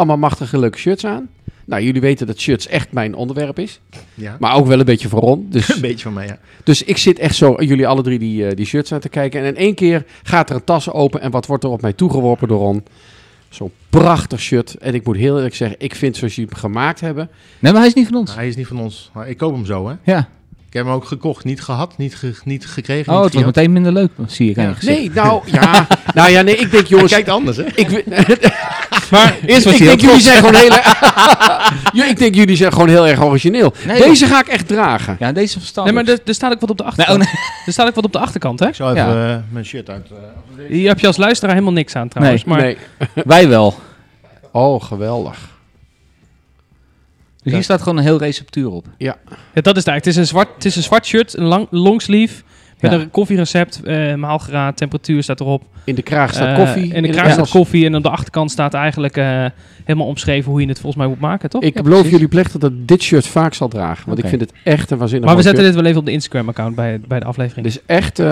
allemaal machtige leuke shirts aan. Nou, jullie weten dat shirts echt mijn onderwerp is. Ja, Maar ook wel een beetje voor Ron. Dus, een beetje van mij, ja. dus ik zit echt zo, jullie alle drie die, eh, die shirts aan te kijken. En in één keer gaat er een tas open en wat wordt er op mij toegeworpen door Ron? Zo'n prachtig shirt. En ik moet heel eerlijk zeggen, ik vind zoals jullie hem gemaakt hebben. Nee, maar hij is niet van ons. Hij is niet van ons. Maar ik koop hem zo, hè. Ja. Ik heb hem ook gekocht, niet gehad, niet, ge- niet gekregen. Oh, niet het wordt gejat. meteen minder leuk, zie ik gezicht. Nee, nou ja. nou ja, nee, ik denk Hij jongens. kijkt anders, hè. Ik, Maar eerst was ik denk jullie zijn gewoon heel erg. Ja, ik denk jullie zijn gewoon heel erg origineel. Nee, Deze ga ik echt dragen. Ja, deze verstand. Nee, maar er, er staat ook wat op de Nee, achterkant. oh, nee. Er staat ook wat op de achterkant, hè? Ik zal even Ja. eh, mijn shirt uit... eh, Hier heb je als luisteraar helemaal niks aan trouwens. Nee, maar Nee. Wij wel. Oh, geweldig. Dus hier staat gewoon een heel receptuur op. ja, dat is het eigenlijk. Het is een zwart, het is een zwart shirt, een lang, longsleeve. Met Ja. een koffierecept, eh maalgraad, temperatuur staat erop. In de kraag staat Eh, koffie. in de kraag staat koffie en op de achterkant staat eigenlijk eh, helemaal omschreven hoe je het volgens mij moet maken, toch? Ik Ja, beloof precies. jullie plechtig dat ik dit shirt vaak zal dragen. Want ik vind het echt een waanzinnig Maar we zetten shirt. dit wel even op de Instagram-account bij, bij de aflevering. Dus echt, eh,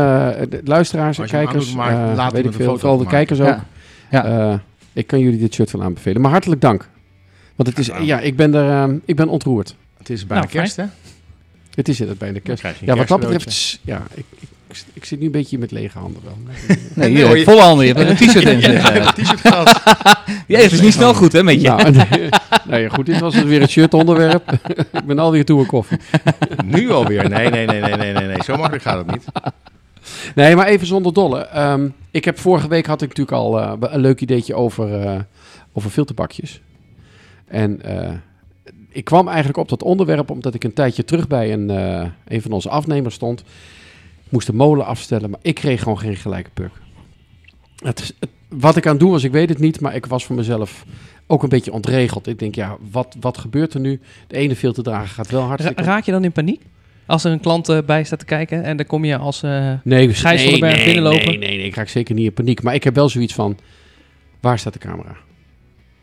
de luisteraars en kijkers, eh, later weet ik veel, foto vooral de kijkers ook. Ja. Ja. Eh, ik kan jullie dit shirt wel aanbevelen. Maar hartelijk dank. Want het is, Nou. ja, ik ben, er, ik ben ontroerd. Het is bijna Nou, fijn. kerst, hè. Het is het bij de kerst. een Ja, wat dat betreft, ja, ik, ik, ik, ik zit nu een beetje met lege handen wel. Nee, hier, je- volle handen. Je hebt een t-shirt in Ja, een t-shirt gehad. Ja, het is niet snel goed, hè, met je. nou, nee, nou ja, goed, dit was dus weer het shirt onderwerp. ik ben alweer toe aan koffie. Nu alweer. Nee, nee, nee, nee, nee, nee, nee. Zo makkelijk gaat het niet. Nee, maar even zonder dolle. Ehm, ik heb vorige week had ik natuurlijk al eh, een leuk ideetje over, eh, over filterbakjes. En eh, ik kwam eigenlijk op dat onderwerp omdat ik een tijdje terug bij een, eh, een van onze afnemers stond. Ik moest de molen afstellen, maar ik kreeg gewoon geen gelijke puk. Het, wat ik aan het doen was, ik weet het niet, maar ik was voor mezelf ook een beetje ontregeld. Ik denk, ja, wat, wat gebeurt er nu? De ene filterdrager gaat wel hartstikke... raak je dan in paniek? Als er een klant eh, bij staat te kijken en dan kom je als... eh, Nee, Gijs van den Berg binnenlopen? Nee, nee, nee, ik raak zeker niet in paniek. Maar ik heb wel zoiets van, waar staat de camera?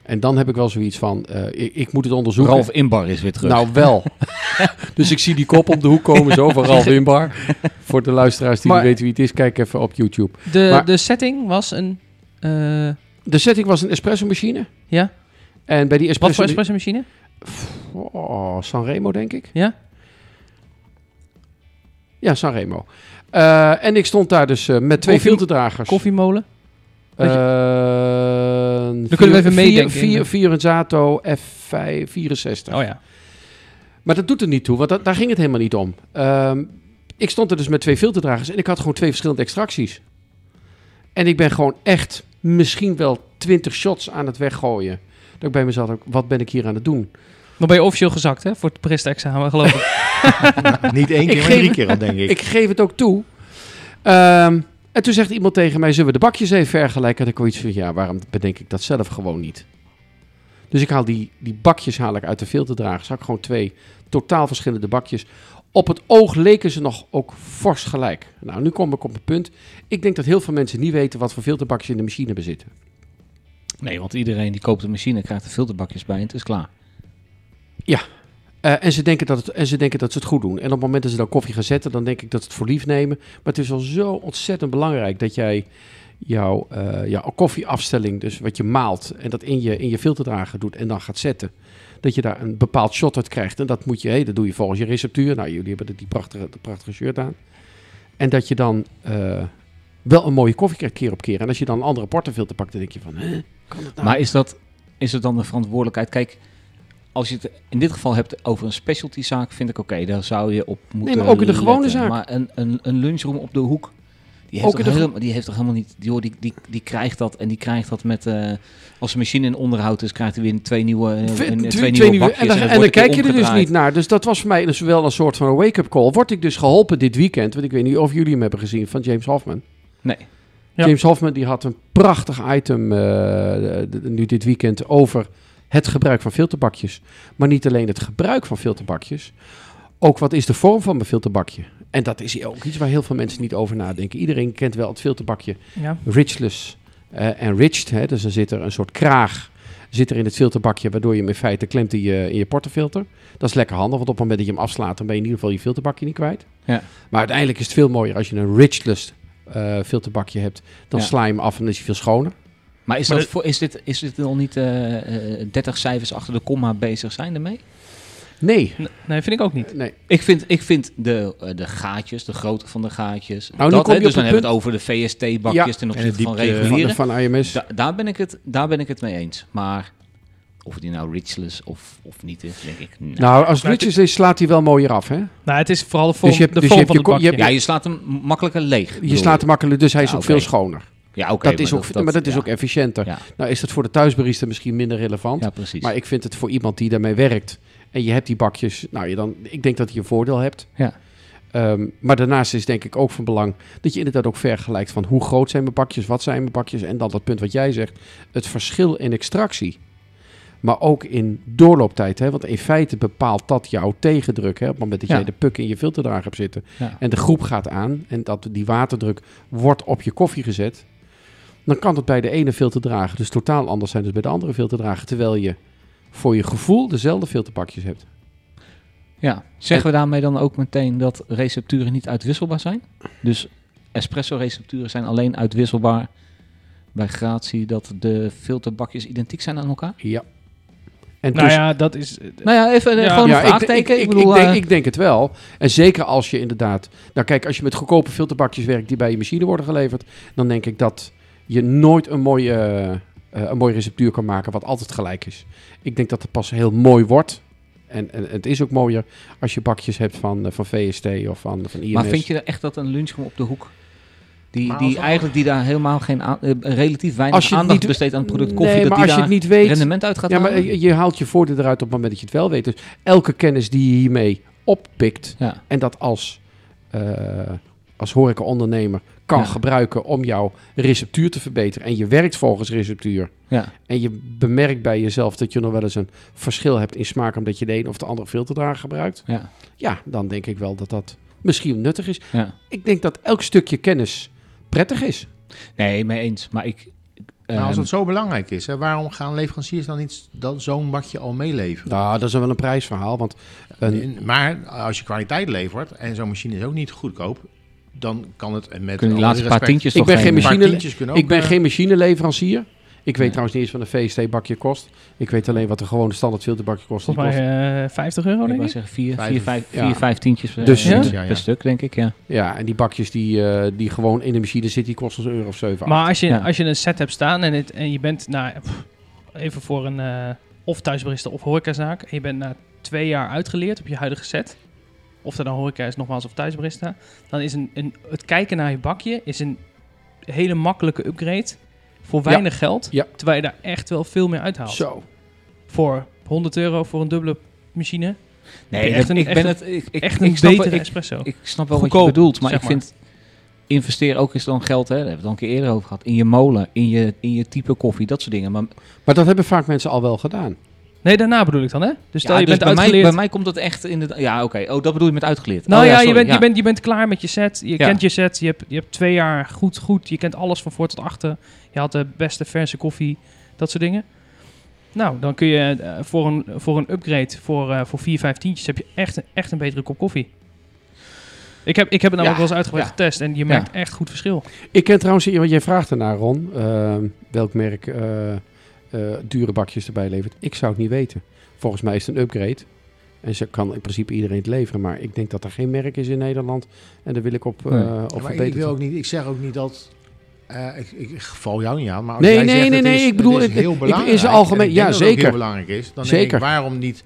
En dan heb ik wel zoiets van, eh, ik, ik moet het onderzoeken. Ralf Inbar is weer terug. Nou, wel. dus ik zie die kop op de hoek komen, zo van Ralf Inbar. Voor de luisteraars die Maar- niet weten wie het is, kijk even op YouTube. de, Maar- de setting was een... eh, De setting was een espresso machine. ja? En bij die Wat espresso... voor espresso machine? Oh, Sanremo, denk ik. Ja? Ja, Sanremo. Eh en ik stond daar dus eh, met twee Koffie- filterdragers. Koffiemolen? Eh, Dan kunnen we even meedenken. Vier, Fiorenzato F64. Oh ja. Maar dat doet er niet toe, want dat, daar ging het helemaal niet om. Ehm, ik stond er dus met twee filterdragers en ik had gewoon twee verschillende extracties. En ik ben gewoon echt misschien wel twintig shots aan het weggooien. Dat ik bij mezelf, dacht, wat ben ik hier aan het doen? Dan ben je officieel gezakt, hè? Voor het prestexamen, geloof ik. Niet één Ik keer, maar geef drie keer al, denk ik. Ik geef het ook toe. Ehm, en toen zegt iemand tegen mij, zullen we de bakjes even vergelijken? En ik had iets van, ja, waarom bedenk ik dat zelf gewoon niet? Dus ik haal die, die bakjes haal ik uit de filterdragers. Had ik gewoon twee totaal verschillende bakjes. Op het oog leken ze nog ook fors gelijk. Nou, nu kom ik op het punt. Ik denk dat heel veel mensen niet weten wat voor filterbakjes in de machine bezitten. Nee, want iedereen die koopt een machine krijgt er filterbakjes bij en het is klaar. Eh, en, ze denken dat het, en ze denken dat ze het goed doen. En op het moment dat ze dan koffie gaan zetten, dan denk ik dat ze het voor lief nemen. Maar het is wel zo ontzettend belangrijk dat jij jouw, eh, jouw koffieafstelling, dus wat je maalt, en dat in je, in je filterdrager doet en dan gaat zetten. Dat je daar een bepaald shot uit krijgt. En dat moet je, hé, dat doe je volgens je receptuur. Nou, jullie hebben die prachtige, de prachtige shirt aan. En dat je dan eh, wel een mooie koffie krijgt keer op keer. En als je dan een andere portefilter pakt, dan denk je van, hè, nou? Maar is, dat, is het dan de verantwoordelijkheid? Kijk, als je het in dit geval hebt over een specialty zaak, vind ik oké, daar zou je op moeten maar ook in de gewone letten. zaak. Maar een, een, een lunchroom op de hoek, die heeft, Ook toch in de helemaal, die heeft toch helemaal niet... Die, hoor, die, die, die krijgt dat en die krijgt dat met... eh, als de machine in onderhoud is, krijgt hij weer twee nieuwe, eh, een- twee- twee, twee nieuwe nieuwe- bakjes. en dan, en dan kijk je er dus niet naar. Dus dat was voor mij dus wel een soort van een wake-up call. Word ik dus geholpen dit weekend, want ik weet niet of jullie hem hebben gezien, van James Hoffman. Nee. Ja. James Hoffman die had een prachtig item eh, nu dit weekend over het gebruik van filterbakjes. Maar niet alleen het gebruik van filterbakjes. Ook wat is de vorm van mijn filterbakje? En dat is ook iets waar heel veel mensen niet over nadenken. Iedereen kent wel het filterbakje Ja. Richless eh, en Riched. Hè? Dus dan zit er een soort kraag zit er in het filterbakje, waardoor je hem in feite klemt in je, in je portafilter. Dat is lekker handig, want op het moment dat je hem afslaat, dan ben je in ieder geval je filterbakje niet kwijt. Ja. Maar uiteindelijk is het veel mooier als je een Richless eh, filterbakje hebt. Dan Ja. sla je hem af en dan is hij veel schoner. Maar is, Maar dat de- voor, is, dit, is dit al niet eh, eh, 30 cijfers achter de komma bezig zijn ermee? Nee, N- Nee, vind ik ook niet. nee. Ik vind, ik vind de, eh, de gaatjes, de grootte van de gaatjes. Nou, nu dat, kom hè, je dus op dan hebben we het over de VST-bakjes ten En de opzichte van Van, reguliere. van IMS. Da- daar, ben ik het, daar ben ik het mee eens. Maar of die nou richless of, of niet is, denk ik. nee. Nou, als het Richless is, slaat hij wel mooier af, hè? Nou, het is vooral de vorm, je hebt- de dus vorm je van hebt het je ko- je bakje. hebt- ja, je slaat hem makkelijker leeg. Je slaat hem makkelijk, dus hij is Ja, ook veel schoner. Ja, oké. dat is maar ook, maar dat is ook efficiënter. Ja, Nou is dat voor de thuisbarista misschien minder relevant. ja, precies. Maar ik vind het voor iemand die daarmee werkt en je hebt die bakjes, nou je dan, ik denk dat je een voordeel hebt. Ja. Ehm, maar daarnaast is denk ik ook van belang dat je inderdaad ook vergelijkt van hoe groot zijn mijn bakjes, wat zijn mijn bakjes en dan dat punt wat jij zegt, het verschil in extractie. Maar ook in doorlooptijd, hè? want in feite bepaalt dat jouw tegendruk. Hè? Op het moment dat Ja. jij de puk in je filterdrager hebt zitten Ja. en de groep gaat aan en dat die waterdruk wordt op je koffie gezet, dan kan het bij de ene filterdrager dus totaal anders zijn dan bij de andere filterdrager, terwijl je voor je gevoel dezelfde filterbakjes hebt. Ja, zeggen we daarmee dan ook meteen dat recepturen niet uitwisselbaar zijn? Dus espresso-recepturen zijn alleen uitwisselbaar bij gratie dat de filterbakjes identiek zijn aan elkaar? Ja. En Nou dus- ja, dat is... Nou ja, even eh, Ja. gewoon een ik, vraagteken. ik, Ik, ik, bedoel, ik denk, eh, ik denk het wel. En zeker als je inderdaad... Nou kijk, als je met goedkope filterbakjes werkt die bij je machine worden geleverd... dan denk ik dat je nooit een mooie, eh, een mooie receptuur kan maken wat altijd gelijk is. Ik denk dat het pas heel mooi wordt. En, en het is ook mooier als je bakjes hebt van, eh, van VST of van, van IMS. maar vind je echt dat een lunchroom op de hoek, die, die eigenlijk die daar helemaal geen aan- eh, relatief weinig Als je het aandacht niet- besteedt aan het product koffie, nee, dat maar die als je daar het niet weet... rendement uit gaat Ja, maar halen? je, je haalt je voordeel eruit op het moment dat je het wel weet. Dus elke kennis die je hiermee oppikt... ja. en dat als, eh als horeca-ondernemer kan Ja. gebruiken om jouw receptuur te verbeteren. En je werkt volgens receptuur. Ja. En je bemerkt bij jezelf dat je nog wel eens een verschil hebt in smaak... omdat je de een of de andere filterdrager gebruikt. Ja. Ja, dan denk ik wel dat dat misschien nuttig is. ja. Ik denk dat elk stukje kennis prettig is. Nee, mee eens. Maar ik... Nou, als ehm, het zo belangrijk is, hè, waarom gaan leveranciers dan niet dan zo'n bakje al meeleveren? Nou, dat is wel een prijsverhaal. Want een, Maar als je kwaliteit levert en zo'n machine is ook niet goedkoop, dan kan het met kunnen die laatste paar respect- tientjes Ik toch ben geen. Een machine- tientjes kunnen ook, ik ben geen machineleverancier. Ik weet trouwens niet eens wat een VST-bakje kost. Ik weet alleen wat een gewone standaard filterbakje kost. Volgens kost mij eh 50 euro, Ik denk wou ik. zeggen vier, Vijf- vier, vijf, ja. vier, vijf tientjes eh, Dus- per, Ja, ja. per stuk, denk ik, ja. Ja, en die bakjes die, eh, die gewoon in de machine zitten, die kosten zo'n euro of 7. Maar als je, Ja. als je een set hebt staan en, het, en je bent nou, pff, even voor een eh, of thuisbarista of horecazaak en je bent na twee jaar uitgeleerd op je huidige set, of dat dan horeca is nogmaals of thuisbarista, dan is een, een, het kijken naar je bakje is een hele makkelijke upgrade voor Ja. weinig geld, Ja. terwijl je daar echt wel veel meer uithaalt. Zo. Voor 100 euro voor een dubbele machine, Nee, echt een- ik ben een- het... Ik, ik, echt ik een snap wel- betere ik, espresso. ik snap wel Goedkoop, wat je bedoelt, maar ik vind... Investeer ook eens dan geld, hè, daar hebben we het al een keer eerder over gehad, in je molen, in je, in je type koffie, dat soort dingen. Maar Maar dat hebben vaak mensen al wel gedaan. Nee, daarna bedoel ik dan, hè? Dus stel ja, je dus bent bij, mij, uitgeleerd. bij mij komt dat echt in de... Ja, oké. Oh, dat bedoel je met uitgeleerd. Nou Oh, ja, je, sorry, bent, ja. Je, bent, je bent klaar met je set. Je Ja. kent je set. Je hebt, je hebt twee jaar goed, goed. Je kent alles van voor tot achter. Je had de beste verse koffie. Dat soort dingen. Nou, dan kun je eh, voor, een, voor een upgrade voor, eh voor vier, vijf tientjes... heb je echt, een- echt een betere kop koffie. Ik heb, ik heb het namelijk Ja, wel eens uitgebreid ja. getest. En je merkt echt goed verschil. Ik ken trouwens, want jij vraagt ernaar Ron, eh, welk merk eh, dure bakjes erbij levert. Ik zou het niet weten. Volgens mij is het een upgrade. En ze kan in principe iedereen het leveren. Maar ik denk dat er geen merk is in Nederland. En daar wil ik op, Nee. op maar ik, wil ook niet, ik zeg ook niet dat. eh, ik, ik, ik val jou niet aan, maar als Nee, jij nee, zegt nee, het nee, is, ik bedoel, het is heel belangrijk. in zijn en algemeen- ja, zeker. heel belangrijk is. Dan Zeker. denk ik, waarom niet,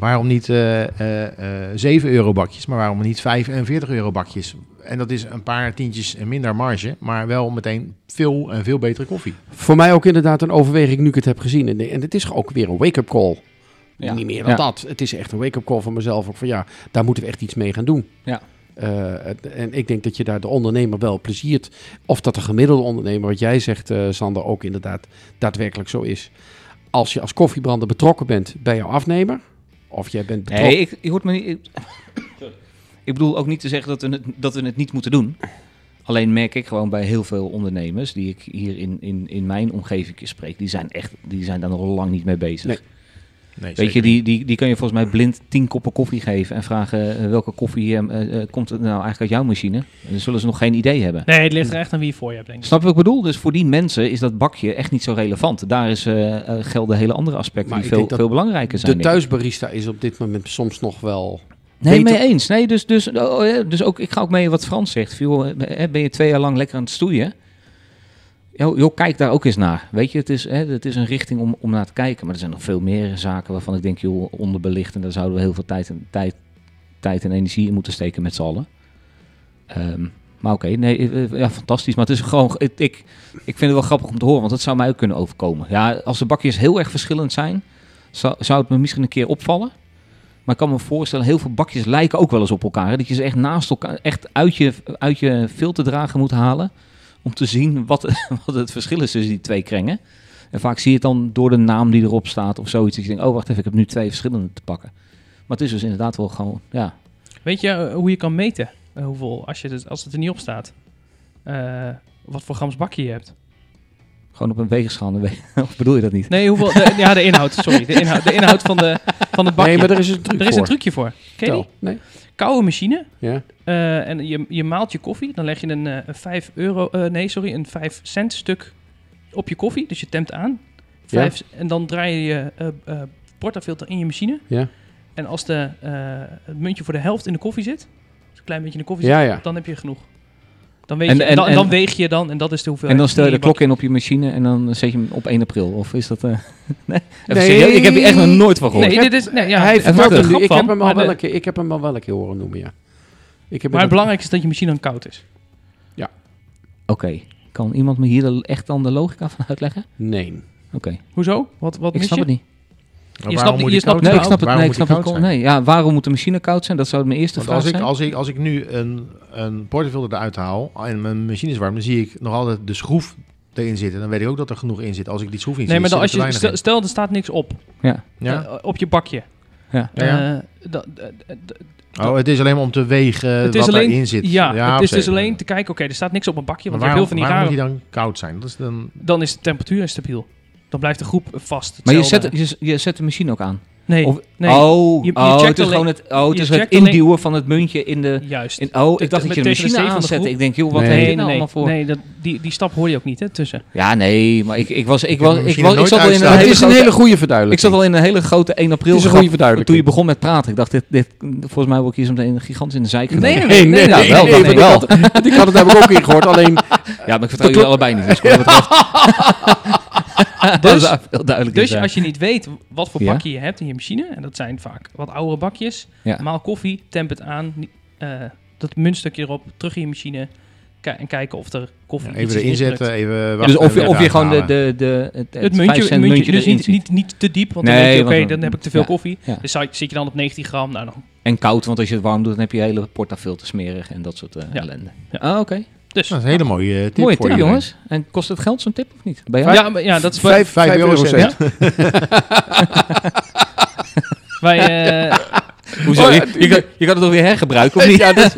waarom niet eh eh, eh, 7 euro bakjes, maar waarom niet 45 euro bakjes? En dat is een paar tientjes en minder marge, maar wel meteen veel en veel betere koffie. Voor mij ook inderdaad een overweging nu ik het heb gezien. En, en het is ook weer een wake-up call. Ja. Niet meer dan Ja. dat. Het is echt een wake-up call van mezelf. Ook van ja, daar moeten we echt iets mee gaan doen. Ja. Eh, en ik denk dat je daar de ondernemer wel pleziert. Of dat de gemiddelde ondernemer, wat jij zegt, eh, Sander, ook inderdaad daadwerkelijk zo is. als je als koffiebrander betrokken bent bij jouw afnemer, of jij bent betrokken... Nee, ik, je hoort me niet. Ik, ik bedoel ook niet te zeggen dat we, het, dat we het niet moeten doen. Alleen merk ik gewoon bij heel veel ondernemers die ik hier in, in, in mijn omgeving spreek, die zijn echt, die zijn daar nog lang niet mee bezig. Nee. Nee, Weet je, die, die, die kan je volgens mij blind tien koppen koffie geven en vragen eh, welke koffie eh, eh, komt het nou eigenlijk uit jouw machine. En dan zullen ze nog geen idee hebben. Nee, het ligt er echt aan wie je voor je hebt, denk ik. Snap je wat ik bedoel? Dus voor die mensen is dat bakje echt niet zo relevant. Daar is, gelden hele andere aspecten Maar die veel, veel belangrijker zijn. de thuisbarista is op dit moment soms nog wel... Nee, beter- mee eens. Nee, dus, dus, oh, ja, dus ook, ik ga ook mee wat Frans zegt. Ben je twee jaar lang lekker aan het stoeien? Joh, kijk daar ook eens naar. Weet je, het is, hè, het is een richting om, om naar te kijken. Maar er zijn nog veel meer zaken waarvan ik denk, joh, onderbelicht. En daar zouden we heel veel tijd en, tijd, tijd en energie in moeten steken met z'n allen. Ehm, maar oké, nee, eh, eh, ja, fantastisch. Maar het is gewoon, ik, ik, vind het wel grappig om te horen, want dat zou mij ook kunnen overkomen. Ja, als de bakjes heel erg verschillend zijn, zou, zou het me misschien een keer opvallen. Maar ik kan me voorstellen, heel veel bakjes lijken ook wel eens op elkaar. Dat je ze echt naast elkaar, echt uit je, uit je filterdrager moet halen. Om te zien wat, wat het verschil is tussen die twee krengen. En vaak zie je het dan door de naam die erop staat of zoiets. Dat je denkt, oh wacht even, ik heb nu twee verschillende te pakken. Maar het is dus inderdaad wel gewoon, ja. Weet je eh, hoe je kan meten eh, hoeveel, als, je het, als het er niet op staat, eh, wat voor grams bakje je hebt? Gewoon op een weegschaal. dan weet- Of bedoel je dat niet? Nee, hoeveel, de, ja, de inhoud, sorry. De inhoud, de inhoud van, de, van het bakje. Nee, maar er is een truc er is een trucje voor. Ken je die? Vertel. Nee? Koude machine. Ja? eh, en je, je maalt je koffie. Dan leg je een, eh, een 5 euro, eh, nee, sorry, een 5 cent stuk op je koffie. Dus je temt aan. Vijf, En dan draai je je portafilter in je machine. Ja. En als de, het muntje voor de helft in de koffie zit, dus een klein beetje in de koffie Ja, zit, ja. dan heb je genoeg. Dan, weet En- je, en- dan, en- dan weeg je dan en dat is de hoeveelheid. En dan stel je de klok in op je machine en dan zet je hem op 1 april. Of is dat... eh nee? Nee. serieus? Ik heb hier echt nog nooit van gehoord. Nee, dit is, nee, ja, Hij vertelt er grap Ik heb, hem al wel een keer, ik heb hem al wel een keer horen noemen, ja. Ik heb Maar het belangrijkste is dat je machine dan koud is. Oké. Kan iemand me hier echt dan de logica van uitleggen? Nee. Oké. Hoezo? Wat, wat Ik mis snap je? het niet. Maar Je waarom snapt- moet je snapt- koud Nee, ik snap het. Waarom Nee, ik snap het. Nee, ja, waarom moet de machine koud zijn? Dat zou mijn eerste Want vraag als ik, zijn. als, ik, als ik nu een, een portafilter eruit haal en mijn machine is warm, dan zie ik nog altijd de schroef erin zitten. Dan weet ik ook dat er genoeg in zit. Als ik die schroef niet Nee, zie, maar dan als zit je, te stel, weinig stel er staat niks op Ja. in. Ja? eh, op je bakje. Ja. Eh, da- da- da- da- Oh, het is alleen maar om te wegen het wat alleen, erin zit. Ja, het is dus alleen te kijken, oké, er staat niks op een bakje, want je hebt waarom, heel veel van die waarom moet die dan koud zijn? Dat is dan... Dan is de temperatuur instabiel. Dan blijft de groep vast. Maar je zet, je, je zet de machine ook aan. Nee, Of- nee. Oh, Je- je oh het is alleen- gewoon het, oh, het, is het induwen van het muntje in de... Juist. In, oh, ik dacht dat je de machine groep. Ik denk, joh, wat Nee. heb je nee, nou nee, allemaal voor? nee dat, die, die stap hoor je ook niet, hè, tussen. Ja, nee, maar ik, ik was... Ik, was, ik, was, ik zat al in een. Het hele is een hele goede Ik verduidelijking. zat al in een hele grote 1 april Het is een goede verduidelijking. toen je begon met praten. Ik dacht, dit, dit, volgens mij word ik hier zo meteen gigantisch in de zijk genomen. Nee, Nee, nee, wel, nee, wel. ik had het namelijk ook ingehoord, alleen... Ja, maar ik vertrouw jullie allebei niet. Dus, dat veel duidelijker Dus zijn. als je niet weet wat voor Ja. bakje je hebt in je machine, en dat zijn vaak wat oudere bakjes, Ja. maal koffie, temp het aan, eh, dat muntstukje erop, terug in je machine en kijken of er koffie Even iets is erin zetten, even Ja, wachten dus of je, of je gewoon de, de, de, het, Het het muntje, 5 cent muntje, muntje dus niet, niet, niet te diep, want dan denk je, oké, dan- heb ik te veel ja, koffie. ja. Dus zit je dan op 90 gram, nou dan. En koud, want als je het warm doet, dan heb je hele portafilter smerig en dat soort eh, Ja. ellende. Ja. Ah, oké. Dus, Dat is een hele mooie tip Mooie voor tip, jongens. En kost het geld, zo'n tip, of niet? Bij jou? ja, maar ja, dat is Vijf, Vijf vijf euro eurocent. cent. wij, eh, Hoezo? Oh, je, ja, je, kan, je kan het toch weer hergebruiken, of niet? Ja, dat-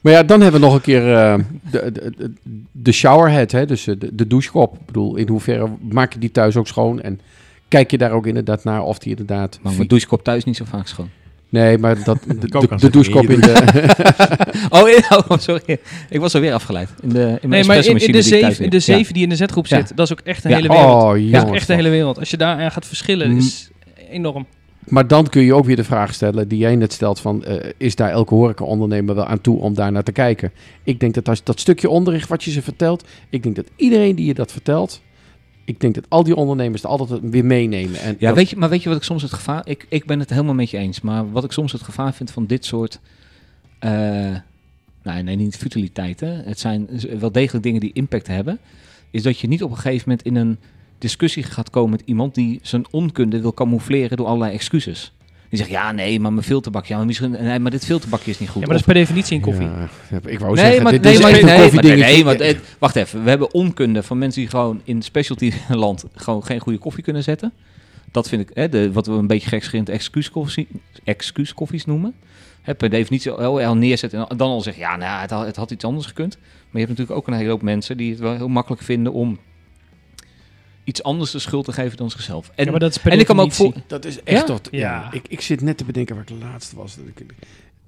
maar ja, dan hebben we nog een keer eh, de, de, de, showerhead, hè? dus eh, de, de douchekop. Ik bedoel, in hoeverre maak je die thuis ook schoon? En kijk je daar ook inderdaad naar of die inderdaad... Maar mijn douchekop thuis niet zo vaak schoon. Nee, maar dat, de, de, kookkast de douchekop in de... Oh, in- oh, sorry. Ik was alweer afgeleid. In de, in nee, maar in, de die zeven, de. Ja. zeven die in de zetgroep Ja. zit, dat is ook echt een Ja. hele wereld. Oh, dat is echt een hele wereld. Als je daar aan gaat verschillen, Mm. is enorm. Maar dan kun je ook weer de vraag stellen die jij net stelt van... eh, is daar elke horecaondernemer wel aan toe om daar naar te kijken? Ik denk dat als dat stukje onderricht wat je ze vertelt... ik denk dat iedereen die je dat vertelt... ik denk dat al die ondernemers het altijd weer meenemen. En Ja, dat- weet je, maar weet je wat ik soms het gevaar... Ik, ik ben het helemaal met je eens. Maar wat ik soms het gevaar vind van dit soort... nou, nee, niet futiliteiten. Het zijn wel degelijk dingen die impact hebben. Is dat je niet op een gegeven moment in een discussie gaat komen met iemand... die zijn onkunde wil camoufleren door allerlei excuses. Die zegt, ja, nee, maar mijn filterbakje. Ja, maar, misschien, nee, maar dit filterbakje is niet goed. Ja, maar dat is per definitie in koffie. Ja, ik wou nee, zeggen, maar, dit nee, is maar, een nee, maar, nee, maar het- wacht even. We hebben onkunde van mensen die gewoon in specialty land gewoon geen goede koffie kunnen zetten. Dat vind ik, hè, de, wat we een beetje gekscherend excuuskoffie- excuuskoffies noemen. Hè, per definitie heel, heel neerzetten en dan al zeggen, ja, nou, het, had, het had iets anders gekund. Maar je hebt natuurlijk ook een hele hoop mensen die het wel heel makkelijk vinden om iets anders de schuld te geven dan zichzelf. En, ja, maar dat is per en ik kan me ook voor, Dat is echt Ja? tot... Ja. Ja. Ik, ik zit net te bedenken waar ik laatst was. Dat ik,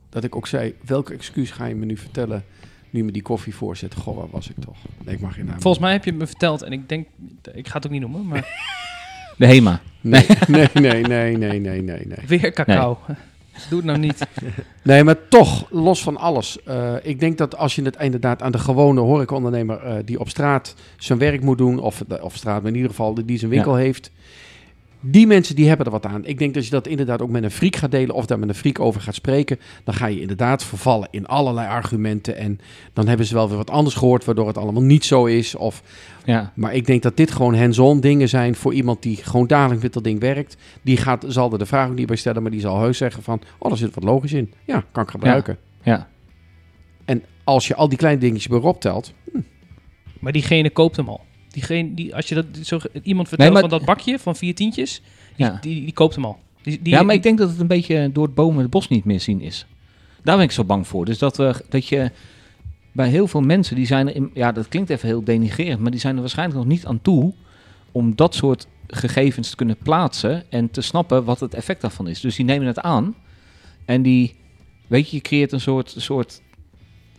dat ik ook zei, welke excuus ga je me nu vertellen... nu me die koffie voorzet? Goh, waar was ik toch? Nee, ik mag geen naam Volgens mij heb je het me verteld en ik denk, ik ga het ook niet noemen, maar de HEMA. Nee, nee, nee, nee, nee, nee, nee, nee. weer cacao. Doe het nou niet. Nee, maar toch, los van alles. eh, ik denk dat als je het inderdaad aan de gewone horecaondernemer... eh die op straat zijn werk moet doen... of op straat, maar in ieder geval die zijn winkel heeft... Die mensen die hebben er wat aan. Ik denk dat je dat inderdaad ook met een friek gaat delen of daar met een friek over gaat spreken. Dan ga je inderdaad vervallen in allerlei argumenten. En dan hebben ze wel weer wat anders gehoord, waardoor het allemaal niet zo is. Of, Ja, maar ik denk dat dit gewoon hands-on dingen zijn voor iemand die gewoon dagelijks met dat ding werkt. Die gaat, zal er de vraag ook niet bij stellen, maar die zal heus zeggen van... Oh, daar zit wat logisch in. Ja, kan ik gebruiken. ja. En als je al die kleine dingetjes bij Rob telt... Maar diegene koopt hem al. Diegene, die, als je dat zo, iemand vertelt van dat bakje van vier tientjes, die, Ja. die, die koopt hem al. Die, die, ja, maar ik denk dat het een beetje door het bomen het bos niet meer zien is. Daar ben ik zo bang voor. Dus dat, we, dat je bij heel veel mensen, die zijn er, in, ja, dat klinkt even heel denigrerend, maar die zijn er waarschijnlijk nog niet aan toe om dat soort gegevens te kunnen plaatsen en te snappen wat het effect daarvan is. Dus die nemen het aan en die, weet je, je creëert een soort, soort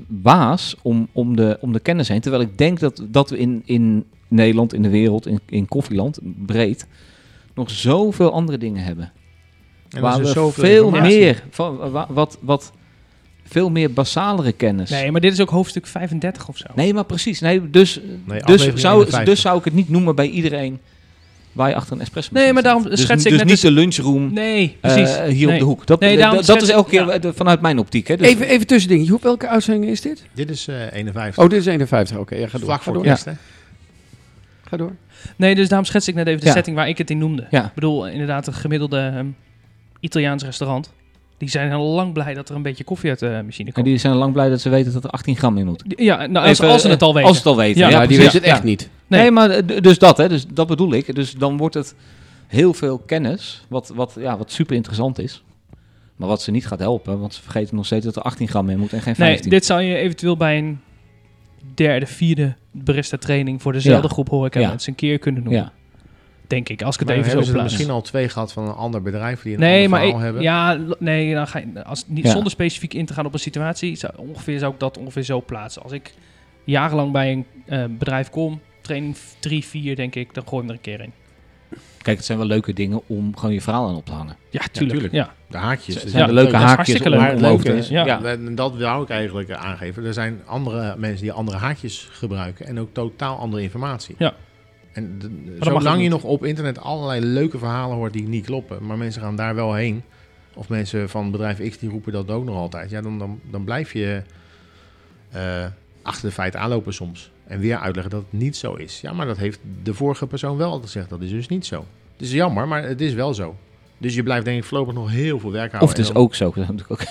waas om, om, de, om de kennis heen. Terwijl ik denk dat, dat we in, in Nederland, in de wereld, in, in koffieland, breed, nog zoveel andere dingen hebben. En waar we zoveel veel meer, van, wa- wat, wat, veel meer basalere kennis. Nee, maar dit is ook hoofdstuk 35 of zo. Nee, maar precies. Nee, dus, Nee, dus, zou, 51. dus zou ik het niet noemen bij iedereen waar je achter een espresso Nee, maar daarom dus, schets ik dus net niet dus- de lunchroom Nee, eh, precies. hier Nee. op de hoek. Dat, Nee, dat- dat, is elke keer ja. de- vanuit mijn optiek. Hè. Dus, Even, even tussending. Joep, welke uitzending is dit? Dit is eh 51. Oh, dit is 51. Oké, ja, ga door. Vlak ga voor door. Ga door. Nee, dus daarom schets ik net even de Ja. setting waar ik het in noemde. Ja. Ik bedoel, inderdaad, een gemiddelde ehm, Italiaans restaurant. Die zijn al lang blij dat er een beetje koffie uit de machine en komt. die zijn lang blij dat ze weten dat er 18 gram in moet. Ja, nou, als, Even, als ze het eh, al weten. Als ze het al weten. Ja, Ja, die precies. weet het echt Ja. niet. Nee. Nee, maar eh, dus dat, hè, dus dat bedoel ik. Dus dan wordt het heel veel kennis, wat, wat, ja, wat super interessant is. Maar wat ze niet gaat helpen, want ze vergeten nog steeds dat er 18 gram in moet en geen Nee, 15. dit zou je eventueel bij een derde, vierde barista training voor dezelfde Ja. groep horeca Ja. mensen een keer kunnen doen. ja. Denk ik, als ik het Maar even hebben zo ze plaats. misschien al twee gehad van een ander bedrijf die een Nee, ander maar verhaal ik- hebben? ja, nee, dan ga je, als, niet, Ja. zonder specifiek in te gaan op een situatie, zou, ongeveer zou ik dat ongeveer zo plaatsen. Als ik jarenlang bij een eh, bedrijf kom, training 3, 4 denk ik, dan gooi ik hem er een keer in. Kijk, het zijn wel leuke dingen om gewoon je verhaal aan op te hangen. Ja, tuurlijk. tuurlijk. Ja, De haakjes. Het dat zijn is de leuk. leuke haakjes leuk. Maar het leuke is, Ja. ja. en dat wil ik eigenlijk aangeven. Er zijn andere mensen die andere haakjes gebruiken en ook totaal andere informatie. Ja. En zolang je nog op internet allerlei leuke verhalen hoort die niet kloppen, maar mensen gaan daar wel heen, of mensen van bedrijf X die roepen dat ook nog altijd, ja, dan, dan, dan blijf je eh, achter de feiten aanlopen soms. En weer uitleggen dat het niet zo is. Ja, maar dat heeft de vorige persoon wel altijd gezegd. Dat is dus niet zo. Het is jammer, maar het is wel zo. Dus je blijft denk ik voorlopig nog heel veel werk houden. Of het is dan- ook zo. dat ook-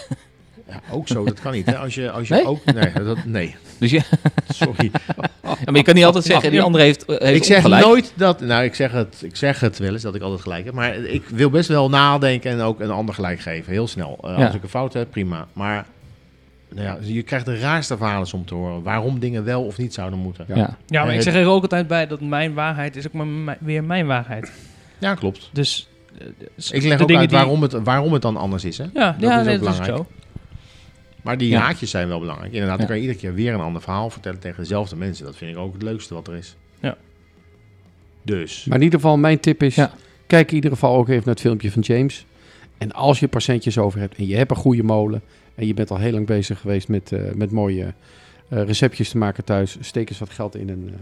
ja, ook zo, dat kan niet. Hè? Als je, als je Nee? ook. Nee, dat, nee, Dus ja, sorry. ja, maar je kan niet altijd zeggen, die andere heeft, eh, heeft ik zeg ongelijk. nooit dat. Nou, ik zeg, het, ik zeg het wel eens dat ik altijd gelijk heb. Maar ik wil best wel nadenken en ook een ander gelijk geven. Heel snel. Eh, Ja. Als ik een fout heb, prima. Maar nou ja, je krijgt de raarste verhalen om te horen. Waarom dingen wel of niet zouden moeten. Ja. Ja, ja maar ik zeg er ook altijd bij dat mijn waarheid is ook maar weer mijn waarheid. klopt. Dus eh, Ik leg de ook dingen uit die- waarom het, waarom het dan anders is. Hè? Ja, Dat ja is nee, ook dat is belangrijk. zo. Maar die Ja. haakjes zijn wel belangrijk. Inderdaad, dan kan je iedere keer weer een ander verhaal vertellen tegen dezelfde mensen. Dat vind ik ook het leukste wat er is. Ja. Dus. Maar in ieder geval, mijn tip is... Ja. Kijk in ieder geval ook even naar het filmpje van James. En als je percentjes over hebt en je hebt een goede molen... en je bent al heel lang bezig geweest met, eh, met mooie eh, receptjes te maken thuis... steek eens wat geld in een eh,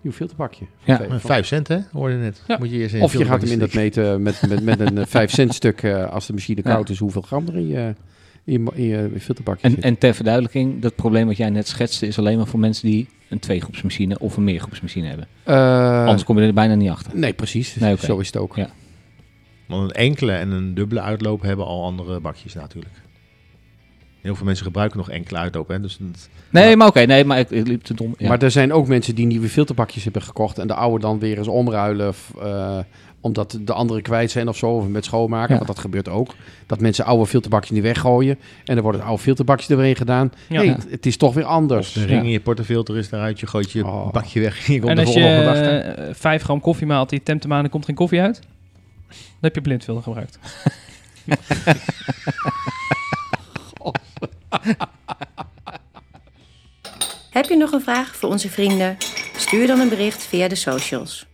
nieuw filterbakje. Ja. Vijf- Vijf cent, hè? Hoorde net. Ja. Moet je eerst in Of je gaat hem in dat meten met, met, met een 5 cent stuk... eh, als de machine Ja. koud is, hoeveel gram er in je, in je, in je filterbakje En, zit. en ter verduidelijking, dat probleem wat jij net schetste is alleen maar voor mensen die een tweegroepsmachine of een meergroepsmachine hebben. Eh, Anders kom je er bijna niet achter. Nee, precies. Nee. Zo is het ook. Ja. Want een enkele en een dubbele uitloop hebben al andere bakjes natuurlijk. Heel veel mensen gebruiken nog enkele uitloop. Hè? Dus Nee, maar oké. nee, maar ik, ik liep te dom. Ja. Maar er zijn ook mensen die nieuwe filterbakjes hebben gekocht en de oude dan weer eens omruilen. f- eh, omdat de andere kwijt zijn of zo, of met schoonmaken. Ja. Want dat gebeurt ook. Dat mensen oude filterbakjes niet weggooien. En er wordt het oude filterbakje erin gedaan. Ja. Ja. het, het is toch weer of anders. de ring in je portefilter is eruit. Je gooit je Oh. bakje weg en je komt En de als je eh, 5 gram koffie maalt die tempt hem aan en komt geen koffie uit, dan heb je blindfilter gebruikt. Heb je nog een vraag voor onze vrienden? Stuur dan een bericht via de socials.